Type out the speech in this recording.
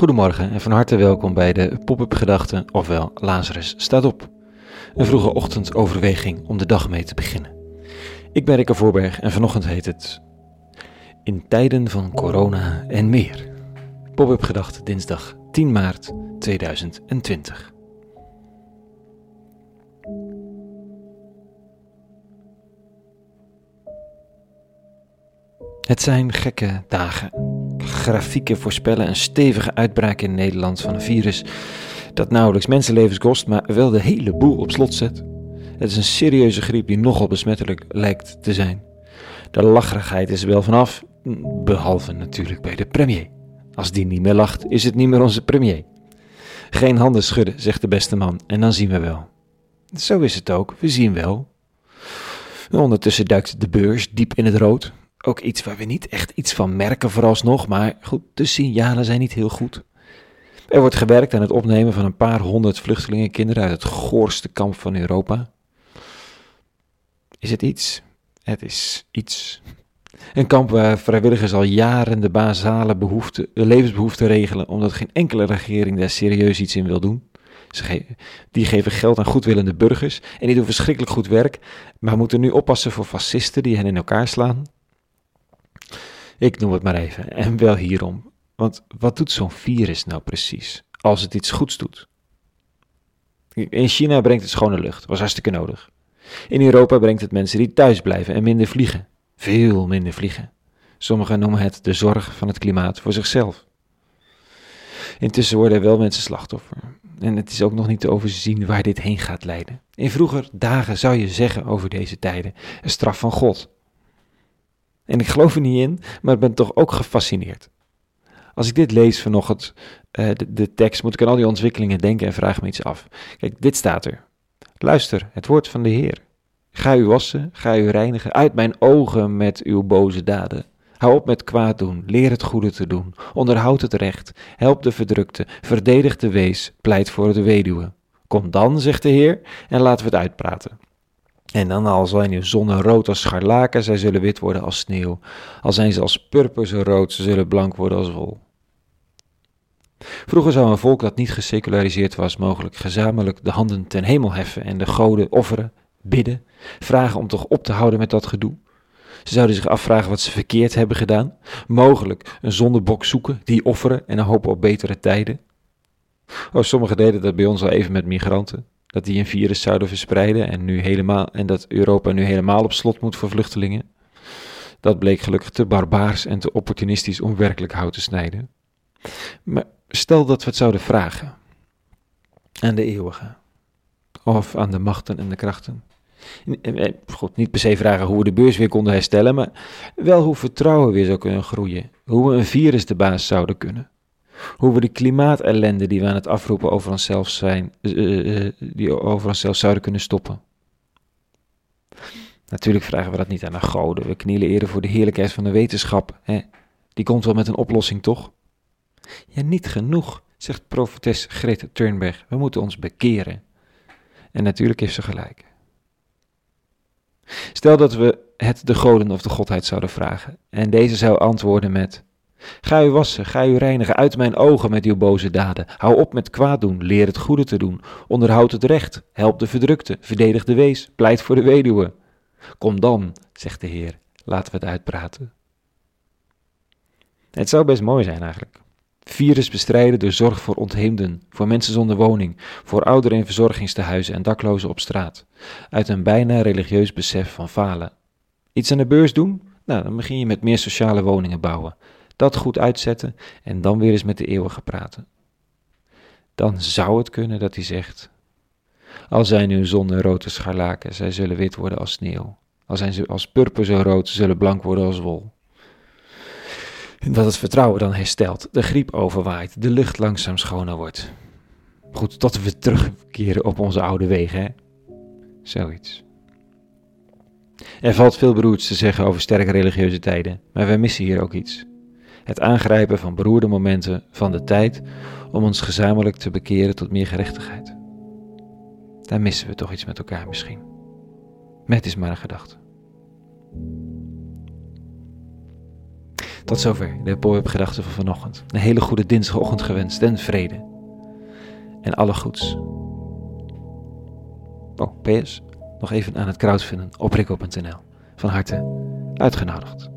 Goedemorgen en van harte welkom bij de Pop-up Gedachten, ofwel Lazarus staat op. Een vroege ochtendoverweging om de dag mee te beginnen. Ik ben Rikke Voorberg en vanochtend heet het In tijden van corona en meer. Pop-up Gedachten dinsdag 10 maart 2020. Het zijn gekke dagen. Grafieken voorspellen een stevige uitbraak in Nederland van een virus dat nauwelijks mensenlevens kost, maar wel de hele boel op slot zet. Het is een serieuze griep die nogal besmettelijk lijkt te zijn. De lacherigheid is er wel vanaf, behalve natuurlijk bij de premier. Als die niet meer lacht, is het niet meer onze premier. Geen handen schudden, zegt de beste man, en dan zien we wel. Zo is het ook, we zien wel. Ondertussen duikt de beurs diep in het rood. Ook iets waar we niet echt iets van merken vooralsnog, maar goed, de signalen zijn niet heel goed. Er wordt gewerkt aan het opnemen van een paar honderd vluchtelingenkinderen uit het goorste kamp van Europa. Is het iets? Het is iets. Een kamp waar vrijwilligers al jaren de basale behoeften, levensbehoeften regelen, omdat geen enkele regering daar serieus iets in wil doen. Ze die geven geld aan goedwillende burgers en die doen verschrikkelijk goed werk, maar moeten nu oppassen voor fascisten die hen in elkaar slaan. Ik noem het maar even, en wel hierom. Want wat doet zo'n virus nou precies, als het iets goeds doet? In China brengt het schone lucht, was hartstikke nodig. In Europa brengt het mensen die thuis blijven en minder vliegen. Veel minder vliegen. Sommigen noemen het de zorg van het klimaat voor zichzelf. Intussen worden er wel mensen slachtoffer. En het is ook nog niet te overzien waar dit heen gaat leiden. In vroeger dagen zou je zeggen over deze tijden: een straf van God. En ik geloof er niet in, maar ik ben toch ook gefascineerd. Als ik dit lees vanochtend, uh, de, de tekst, moet ik aan al die ontwikkelingen denken en vraag me iets af. Kijk, dit staat er. Luister, het woord van de Heer. Ga u wassen, ga u reinigen uit mijn ogen met uw boze daden. Hou op met kwaad doen, leer het goede te doen, onderhoud het recht, help de verdrukte, verdedig de wees, pleit voor de weduwe. Kom dan, zegt de Heer, en laten we het uitpraten. En dan al zijn uw zonnen rood als scharlaken, zij zullen wit worden als sneeuw. Al zijn ze als purper zo rood, ze zullen blank worden als wol. Vroeger zou een volk dat niet geseculariseerd was, mogelijk gezamenlijk de handen ten hemel heffen en de goden offeren, bidden, vragen om toch op te houden met dat gedoe. Ze zouden zich afvragen wat ze verkeerd hebben gedaan, mogelijk een zondebok zoeken, die offeren en hopen op betere tijden. Oh, sommigen deden dat bij ons al even met migranten dat die een virus zouden verspreiden en, nu helemaal, en dat Europa nu helemaal op slot moet voor vluchtelingen. Dat bleek gelukkig te barbaars en te opportunistisch om werkelijk hout te snijden. Maar stel dat we het zouden vragen aan de eeuwige, of aan de machten en de krachten. God, niet per se vragen hoe we de beurs weer konden herstellen, maar wel hoe vertrouwen weer zou kunnen groeien. Hoe we een virus de baas zouden kunnen. Hoe we de klimaatellende die we aan het afroepen over onszelf zijn, uh, uh, die over onszelf zouden kunnen stoppen. Natuurlijk vragen we dat niet aan de goden. We knielen eerder voor de heerlijkheid van de wetenschap. Hè? Die komt wel met een oplossing, toch? Ja, niet genoeg, zegt profetes Greta Thunberg. We moeten ons bekeren. En natuurlijk heeft ze gelijk. Stel dat we het de goden of de godheid zouden vragen. En deze zou antwoorden met: Ga u wassen, ga u reinigen uit mijn ogen met uw boze daden. Hou op met kwaad doen, leer het goede te doen. Onderhoud het recht, help de verdrukte, verdedig de wees, pleit voor de weduwe. Kom dan, zegt de Heer, laten we het uitpraten. Het zou best mooi zijn eigenlijk. Virus bestrijden door zorg voor ontheemden, voor mensen zonder woning, voor ouderen in verzorgingstehuizen en daklozen op straat. Uit een bijna religieus besef van falen. Iets aan de beurs doen? Nou, dan begin je met meer sociale woningen bouwen dat goed uitzetten en dan weer eens met de eeuwige praten. Dan zou het kunnen dat hij zegt: Al zijn uw zonnen rode scharlaken, zij zullen wit worden als sneeuw. Al zijn ze als purper zo rood, ze zullen blank worden als wol. Dat het vertrouwen dan herstelt, de griep overwaait, de lucht langzaam schoner wordt. Goed, tot we terugkeren op onze oude wegen, hè? Zoiets. Er valt veel beroerds te zeggen over sterke religieuze tijden, maar wij missen hier ook iets het aangrijpen van beroerde momenten van de tijd om ons gezamenlijk te bekeren tot meer gerechtigheid. Daar missen we toch iets met elkaar misschien. Met is maar een gedachte. Tot zover de Pop-up gedachten van vanochtend. Een hele goede dinsdagochtend gewenst en vrede. En alle goeds. Oh, PS. Nog even aan het crowdfunden op Rico.nl. Van harte uitgenodigd.